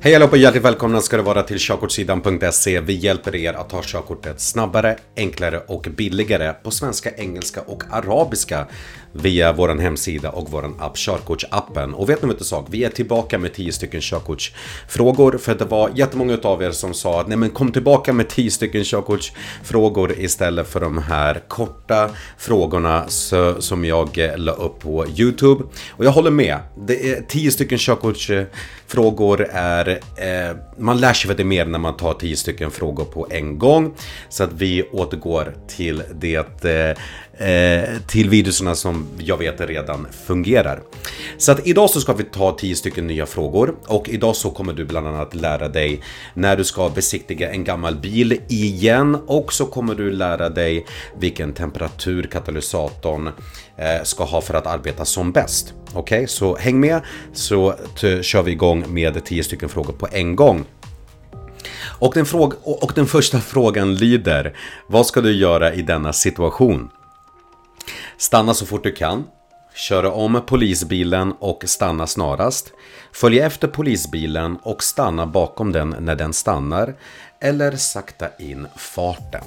Hej allihopa och hjärtligt välkomna ska det vara till körkortssidan.se. Vi hjälper er att ta körkortet snabbare, enklare och billigare på svenska, engelska och arabiska via vår hemsida och vår app Körkortsappen. Och vet ni vad sak? Vi är tillbaka med 10 stycken körkortsfrågor för det var jättemånga av er som sa att nej men kom tillbaka med 10 stycken körkortsfrågor istället för de här korta frågorna som jag eh, la upp på YouTube. Och jag håller med. Det är 10 stycken körkortsfrågor är eh, man lär sig väldigt mer när man tar 10 stycken frågor på en gång. Så att vi återgår till det Eh, Eh, till videorna som jag vet redan fungerar. Så att idag så ska vi ta 10 stycken nya frågor och idag så kommer du bland annat lära dig när du ska besiktiga en gammal bil igen och så kommer du lära dig vilken temperatur katalysatorn eh, ska ha för att arbeta som bäst. Okej, okay? så häng med så kör vi igång med 10 stycken frågor på en gång. Och den, fråga, och den första frågan lyder Vad ska du göra i denna situation? Stanna så fort du kan. Köra om polisbilen och stanna snarast. Följ efter polisbilen och stanna bakom den när den stannar. Eller sakta in farten.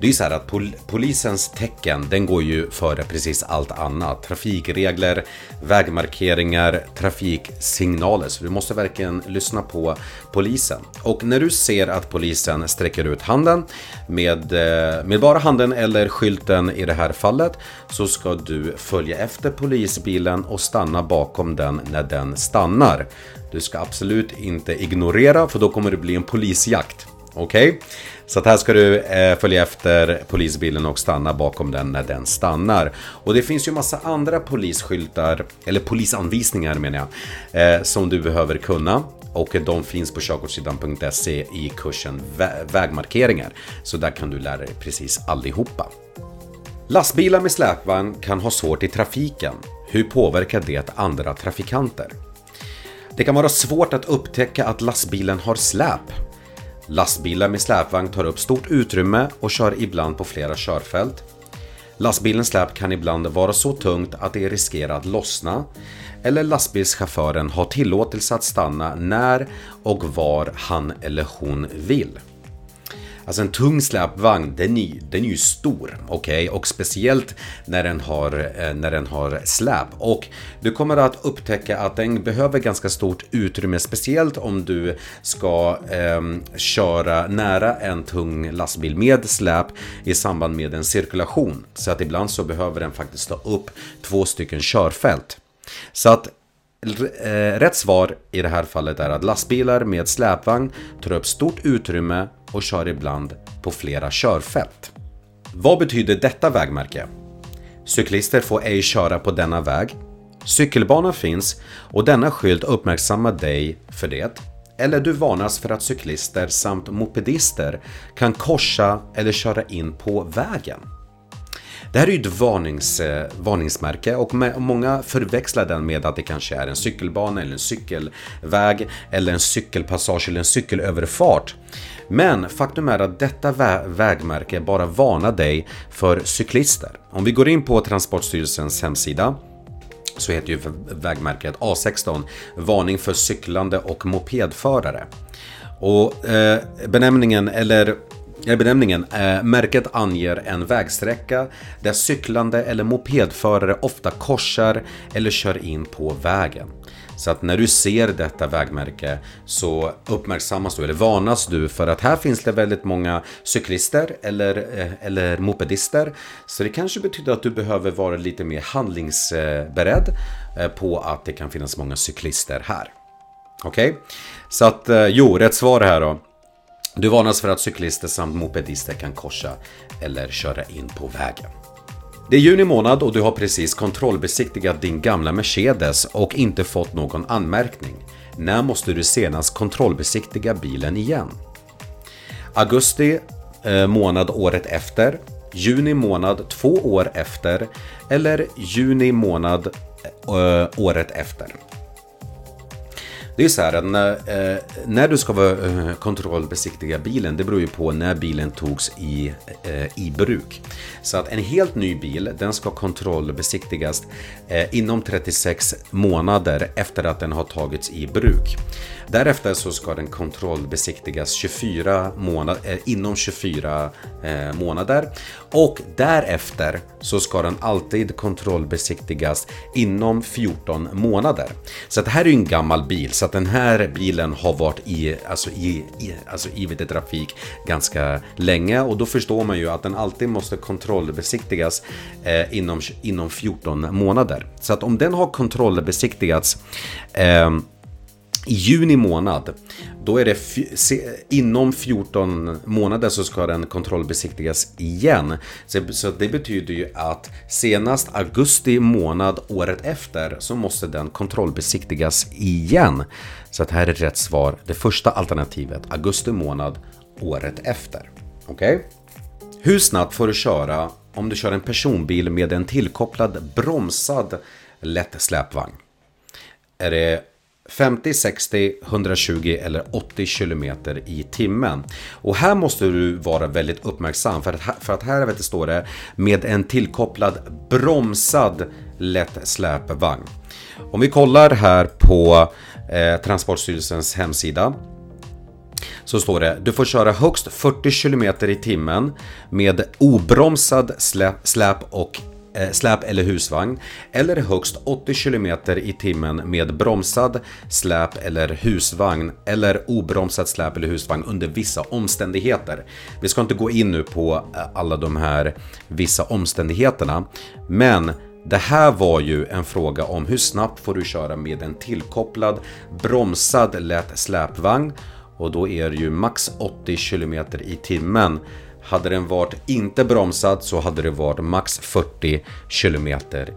Det är ju så här att pol polisens tecken, den går ju före precis allt annat. Trafikregler, vägmarkeringar, trafiksignaler. Så du måste verkligen lyssna på polisen. Och när du ser att polisen sträcker ut handen med, eh, med bara handen eller skylten i det här fallet så ska du följa efter polisbilen och stanna bakom den när den stannar. Du ska absolut inte ignorera för då kommer det bli en polisjakt. Okej? Okay? Så att här ska du eh, följa efter polisbilen och stanna bakom den när den stannar. Och det finns ju massa andra polisskyltar, eller polisanvisningar menar jag, eh, som du behöver kunna. Och de finns på körkortssidan.se i kursen vä vägmarkeringar. Så där kan du lära dig precis allihopa. Lastbilar med släpvagn kan ha svårt i trafiken. Hur påverkar det andra trafikanter? Det kan vara svårt att upptäcka att lastbilen har släp Lastbilar med släpvagn tar upp stort utrymme och kör ibland på flera körfält. Lastbilens släp kan ibland vara så tungt att det riskerar att lossna eller lastbilschauffören har tillåtelse att stanna när och var han eller hon vill. Alltså en tung släpvagn, den är, den är ju stor. Okej, okay? och speciellt när den, har, eh, när den har släp. Och du kommer att upptäcka att den behöver ganska stort utrymme. Speciellt om du ska eh, köra nära en tung lastbil med släp i samband med en cirkulation. Så att ibland så behöver den faktiskt ta upp två stycken körfält. Så att Eh, rätt svar i det här fallet är att lastbilar med släpvagn tar upp stort utrymme och kör ibland på flera körfält. Vad betyder detta vägmärke? Cyklister får ej köra på denna väg. Cykelbana finns och denna skylt uppmärksammar dig för det. Eller du varnas för att cyklister samt mopedister kan korsa eller köra in på vägen. Det här är ju ett varnings, eh, varningsmärke och med, många förväxlar den med att det kanske är en cykelbana eller en cykelväg eller en cykelpassage eller en cykelöverfart. Men faktum är att detta vä vägmärke bara varnar dig för cyklister. Om vi går in på Transportstyrelsens hemsida så heter ju vägmärket A16 Varning för cyklande och mopedförare. Och eh, benämningen, eller benämningen, eh, märket anger en vägsträcka där cyklande eller mopedförare ofta korsar eller kör in på vägen. Så att när du ser detta vägmärke så uppmärksammas du eller varnas du för att här finns det väldigt många cyklister eller, eh, eller mopedister. Så det kanske betyder att du behöver vara lite mer handlingsberedd eh, på att det kan finnas många cyklister här. Okej? Okay? Så att eh, jo, rätt svar här då. Du varnas för att cyklister samt mopedister kan korsa eller köra in på vägen. Det är juni månad och du har precis kontrollbesiktigat din gamla Mercedes och inte fått någon anmärkning. När måste du senast kontrollbesiktiga bilen igen? Augusti eh, månad året efter, juni månad två år efter eller juni månad eh, året efter. Det är så här att när, eh, när du ska eh, kontrollbesiktiga bilen, det beror ju på när bilen togs i, eh, i bruk. Så att en helt ny bil, den ska kontrollbesiktigas eh, inom 36 månader efter att den har tagits i bruk. Därefter så ska den kontrollbesiktigas 24 månad, eh, inom 24 eh, månader. Och därefter så ska den alltid kontrollbesiktigas inom 14 månader. Så det här är ju en gammal bil, så att den här bilen har varit i, alltså i, i, alltså i trafik ganska länge och då förstår man ju att den alltid måste kontrollbesiktigas eh, inom, inom 14 månader. Så att om den har kontrollbesiktigats eh, i juni månad, då är det inom 14 månader så ska den kontrollbesiktigas igen. Så, så det betyder ju att senast augusti månad året efter så måste den kontrollbesiktigas igen. Så att här är rätt svar, det första alternativet, augusti månad året efter. Okej? Okay? Hur snabbt får du köra om du kör en personbil med en tillkopplad bromsad lätt släpvagn? Är det 50, 60, 120 eller 80 km i timmen. Och här måste du vara väldigt uppmärksam för att, för att här vet det, står det med en tillkopplad bromsad lätt släpvagn. Om vi kollar här på eh, Transportstyrelsens hemsida så står det du får köra högst 40 km i timmen med obromsad släp, släp och Eh, släp eller husvagn eller högst 80 km i timmen med bromsad släp eller husvagn eller obromsad släp eller husvagn under vissa omständigheter. Vi ska inte gå in nu på eh, alla de här vissa omständigheterna, men det här var ju en fråga om hur snabbt får du köra med en tillkopplad bromsad lätt släpvagn och då är det ju max 80 km i timmen hade den varit inte bromsad så hade det varit max 40 km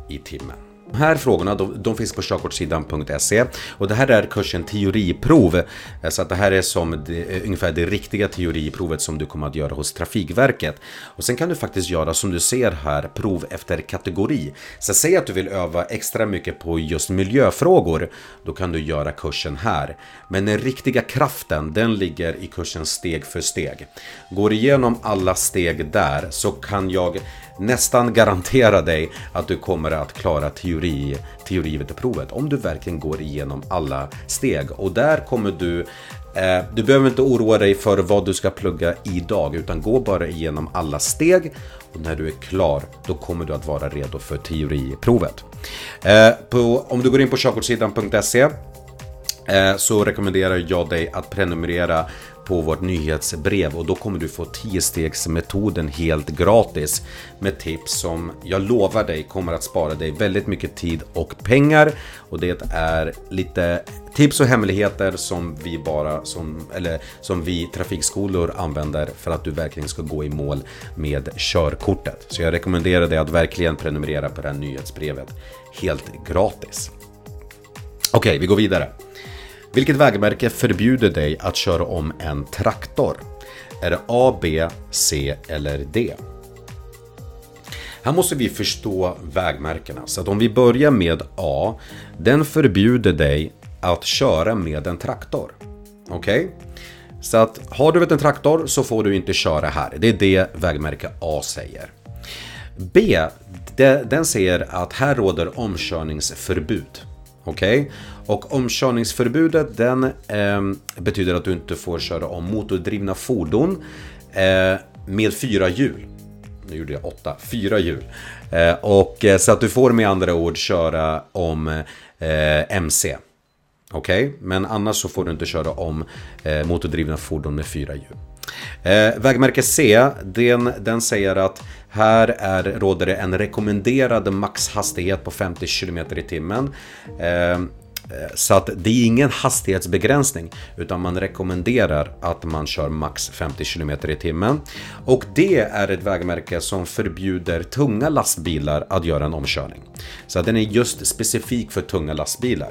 i timmen. De här frågorna de, de finns på körkortssidan.se och det här är kursen teoriprov. Eh, så att det här är som det, eh, ungefär det riktiga teoriprovet som du kommer att göra hos Trafikverket. Och sen kan du faktiskt göra som du ser här prov efter kategori. Så säg att du vill öva extra mycket på just miljöfrågor. Då kan du göra kursen här. Men den riktiga kraften den ligger i kursen steg för steg. Går igenom alla steg där så kan jag nästan garantera dig att du kommer att klara teori, teori, teoriveteprovet om du verkligen går igenom alla steg. Och där kommer du eh, du behöver inte oroa dig för vad du ska plugga idag utan gå bara igenom alla steg och när du är klar då kommer du att vara redo för teoriprovet. Eh, på, om du går in på körkortssidan.se eh, så rekommenderar jag dig att prenumerera på vårt nyhetsbrev och då kommer du få 10-stegsmetoden helt gratis med tips som jag lovar dig kommer att spara dig väldigt mycket tid och pengar och det är lite tips och hemligheter som vi bara som eller som vi trafikskolor använder för att du verkligen ska gå i mål med körkortet. Så jag rekommenderar dig att verkligen prenumerera på det här nyhetsbrevet helt gratis. Okej, vi går vidare. Vilket vägmärke förbjuder dig att köra om en traktor? Är det A, B, C eller D? Här måste vi förstå vägmärkena. Så att om vi börjar med A. Den förbjuder dig att köra med en traktor. Okej? Okay? Så att har du en traktor så får du inte köra här. Det är det vägmärke A säger. B. Den säger att här råder omkörningsförbud. Okej? Okay? Och omkörningsförbudet den eh, betyder att du inte får köra om motordrivna fordon eh, med fyra hjul. Nu gjorde jag åtta, fyra hjul. Eh, och eh, så att du får med andra ord köra om eh, MC. Okej, okay? men annars så får du inte köra om eh, motordrivna fordon med fyra hjul. Eh, vägmärke C, den, den säger att här är, råder det en rekommenderad maxhastighet på 50 km i timmen. Ehm, eh, så att det är ingen hastighetsbegränsning utan man rekommenderar att man kör max 50 km i timmen. Och det är ett vägmärke som förbjuder tunga lastbilar att göra en omkörning. Så den är just specifik för tunga lastbilar.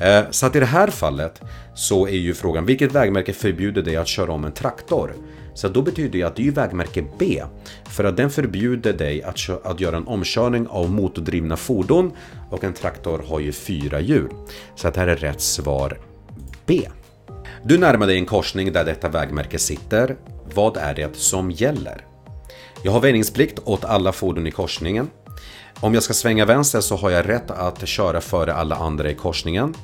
Eh, så att i det här fallet så är ju frågan vilket vägmärke förbjuder dig att köra om en traktor? Så då betyder det att det är vägmärke B. För att den förbjuder dig att, att göra en omkörning av motordrivna fordon och en traktor har ju fyra hjul. Så att här är rätt svar B. Du närmar dig en korsning där detta vägmärke sitter. Vad är det som gäller? Jag har väjningsplikt åt alla fordon i korsningen. Om jag ska svänga vänster så har jag rätt att köra före alla andra i korsningen.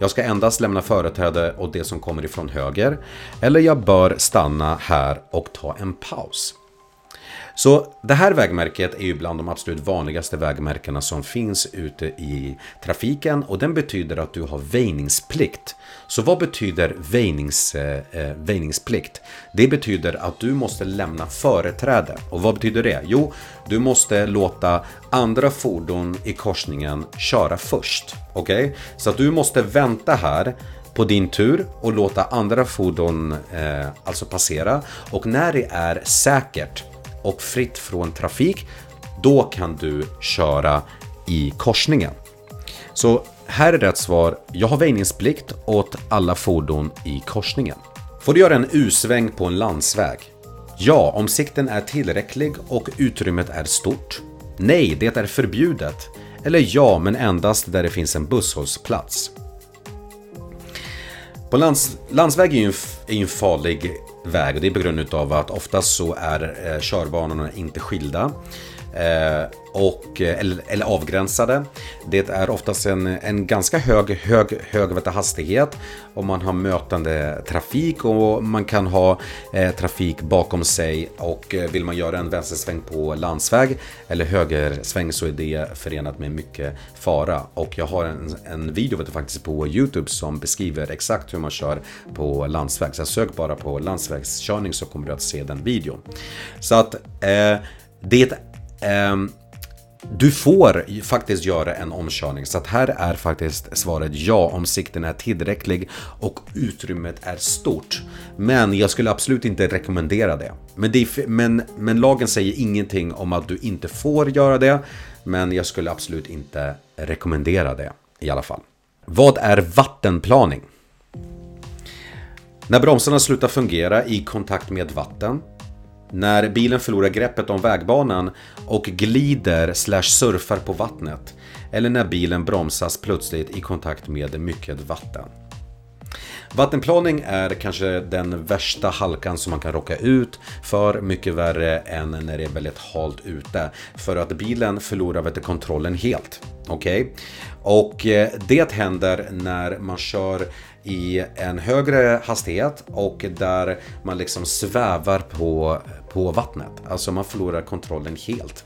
Jag ska endast lämna företräde åt det som kommer ifrån höger. Eller jag bör stanna här och ta en paus. Så det här vägmärket är ju bland de absolut vanligaste vägmärkena som finns ute i trafiken och den betyder att du har väjningsplikt. Så vad betyder väjnings, eh, eh väjningsplikt? Det betyder att du måste lämna företräde. Och vad betyder det? Jo, du måste låta andra fordon i korsningen köra först. Okej? Okay? Så att du måste vänta här på din tur och låta andra fordon eh, alltså passera. Och när det är säkert och fritt från trafik, då kan du köra i korsningen. Så här är rätt svar. Jag har väjningsplikt åt alla fordon i korsningen. Får du göra en U-sväng på en landsväg? Ja, om sikten är tillräcklig och utrymmet är stort. Nej, det är förbjudet. Eller ja, men endast där det finns en busshållplats. På lands, landsväg är ju en, är en farlig väg och det är på grund av att oftast så är eh, körbanorna inte skilda. Eh, och, eh, eller, eller, avgränsade. Det är oftast en, en ganska hög, hög, hög hastighet och man har mötande trafik och man kan ha eh, trafik bakom sig och eh, vill man göra en vänstersväng på landsväg eller högersväng så är det förenat med mycket fara. Och jag har en, en video vet du, faktiskt på Youtube som beskriver exakt hur man kör på landsväg. Så sök bara på landsvägskörning så kommer du att se den videon. Så att eh, det Ehm, du får faktiskt göra en omkörning så att här är faktiskt svaret ja om sikten är tillräcklig och utrymmet är stort. Men jag skulle absolut inte rekommendera det. Men, det, men, men lagen säger ingenting om att du inte får göra det. Men jag skulle absolut inte rekommendera det i alla fall. Vad är vattenplaning? När bromsarna slutar fungera i kontakt med vatten när bilen förlorar greppet om vägbanan och glider slash surfar på vattnet. Eller när bilen bromsas plötsligt i kontakt med mycket vatten. Vattenplaning är kanske den värsta halkan som man kan råka ut för. Mycket värre än när det är väldigt halt ute. För att bilen förlorar vet, kontrollen helt. Okej? Okay? Och eh, det händer när man kör i en högre hastighet och där man liksom svävar på, på vattnet. Alltså man förlorar kontrollen helt.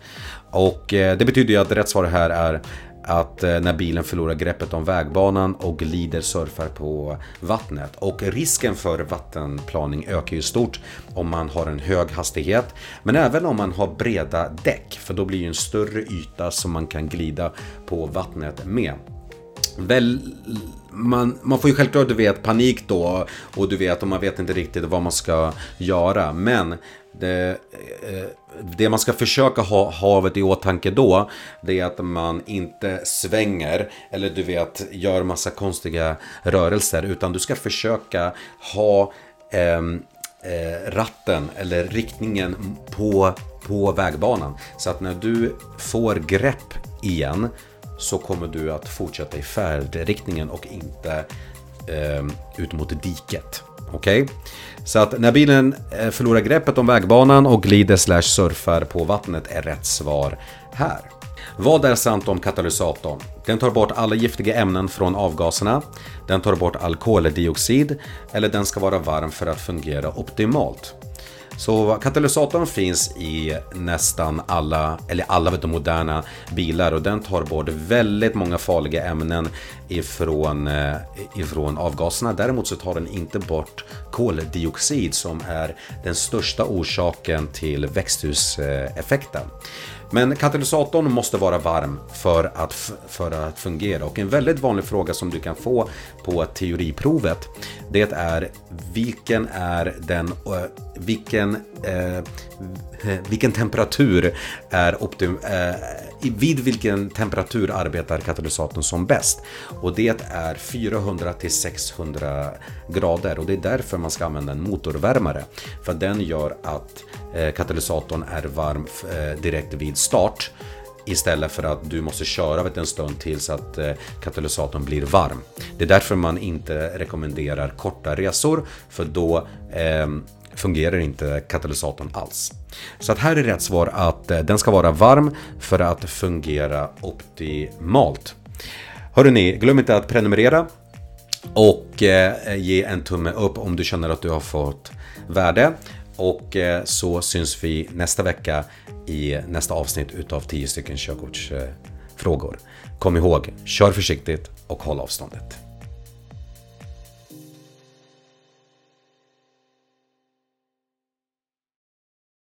Och eh, det betyder ju att rätt svar här är att eh, när bilen förlorar greppet om vägbanan och glider surfar på vattnet. Och risken för vattenplaning ökar ju stort om man har en hög hastighet. Men även om man har breda däck, för då blir det en större yta som man kan glida på vattnet med. Väl, man, man får ju självklart du vet panik då och du vet och man vet inte riktigt vad man ska göra. Men det, eh, det man ska försöka ha havet i åtanke då Det är att man inte svänger Eller du vet gör massa konstiga rörelser Utan du ska försöka ha ehm, eh, ratten eller riktningen på, på vägbanan Så att när du får grepp igen så kommer du att fortsätta i färdriktningen och inte eh, ut mot diket. Okej? Okay? Så att när bilen eh, förlorar greppet om vägbanan och glider slash surfar på vattnet är rätt svar här. Vad är sant om katalysatorn? Den tar bort alla giftiga ämnen från avgaserna. Den tar bort all koldioxid. Eller den ska vara varm för att fungera optimalt. Så katalysatorn finns i nästan alla, eller alla vet du, moderna bilar och den tar bort väldigt många farliga ämnen ifrån, eh, ifrån avgaserna. Däremot så tar den inte bort koldioxid som är den största orsaken till växthuseffekten. Men katalysatorn måste vara varm för att, för att fungera. Och en väldigt vanlig fråga som du kan få på teoriprovet det är vilken är den vilken eh, Eh, vilken temperatur är optim, eh, vid vilken temperatur arbetar katalysatorn som bäst? Och det är 400 till 600 grader. Och det är därför man ska använda en motorvärmare. För den gör att eh, katalysatorn är varm eh, direkt vid start. Istället för att du måste köra en stund tills att eh, katalysatorn blir varm. Det är därför man inte rekommenderar korta resor. För då eh, fungerar inte katalysatorn alls. Så att här är rätt svar att eh, den ska vara varm för att fungera optimalt. Hörrni, glöm inte att prenumerera Och eh, ge en tumme upp om du känner att du har fått värde. Och eh, så syns vi nästa vecka i nästa avsnitt utav 10 stycken körkortsfrågor. Kom ihåg, kör försiktigt och håll avståndet.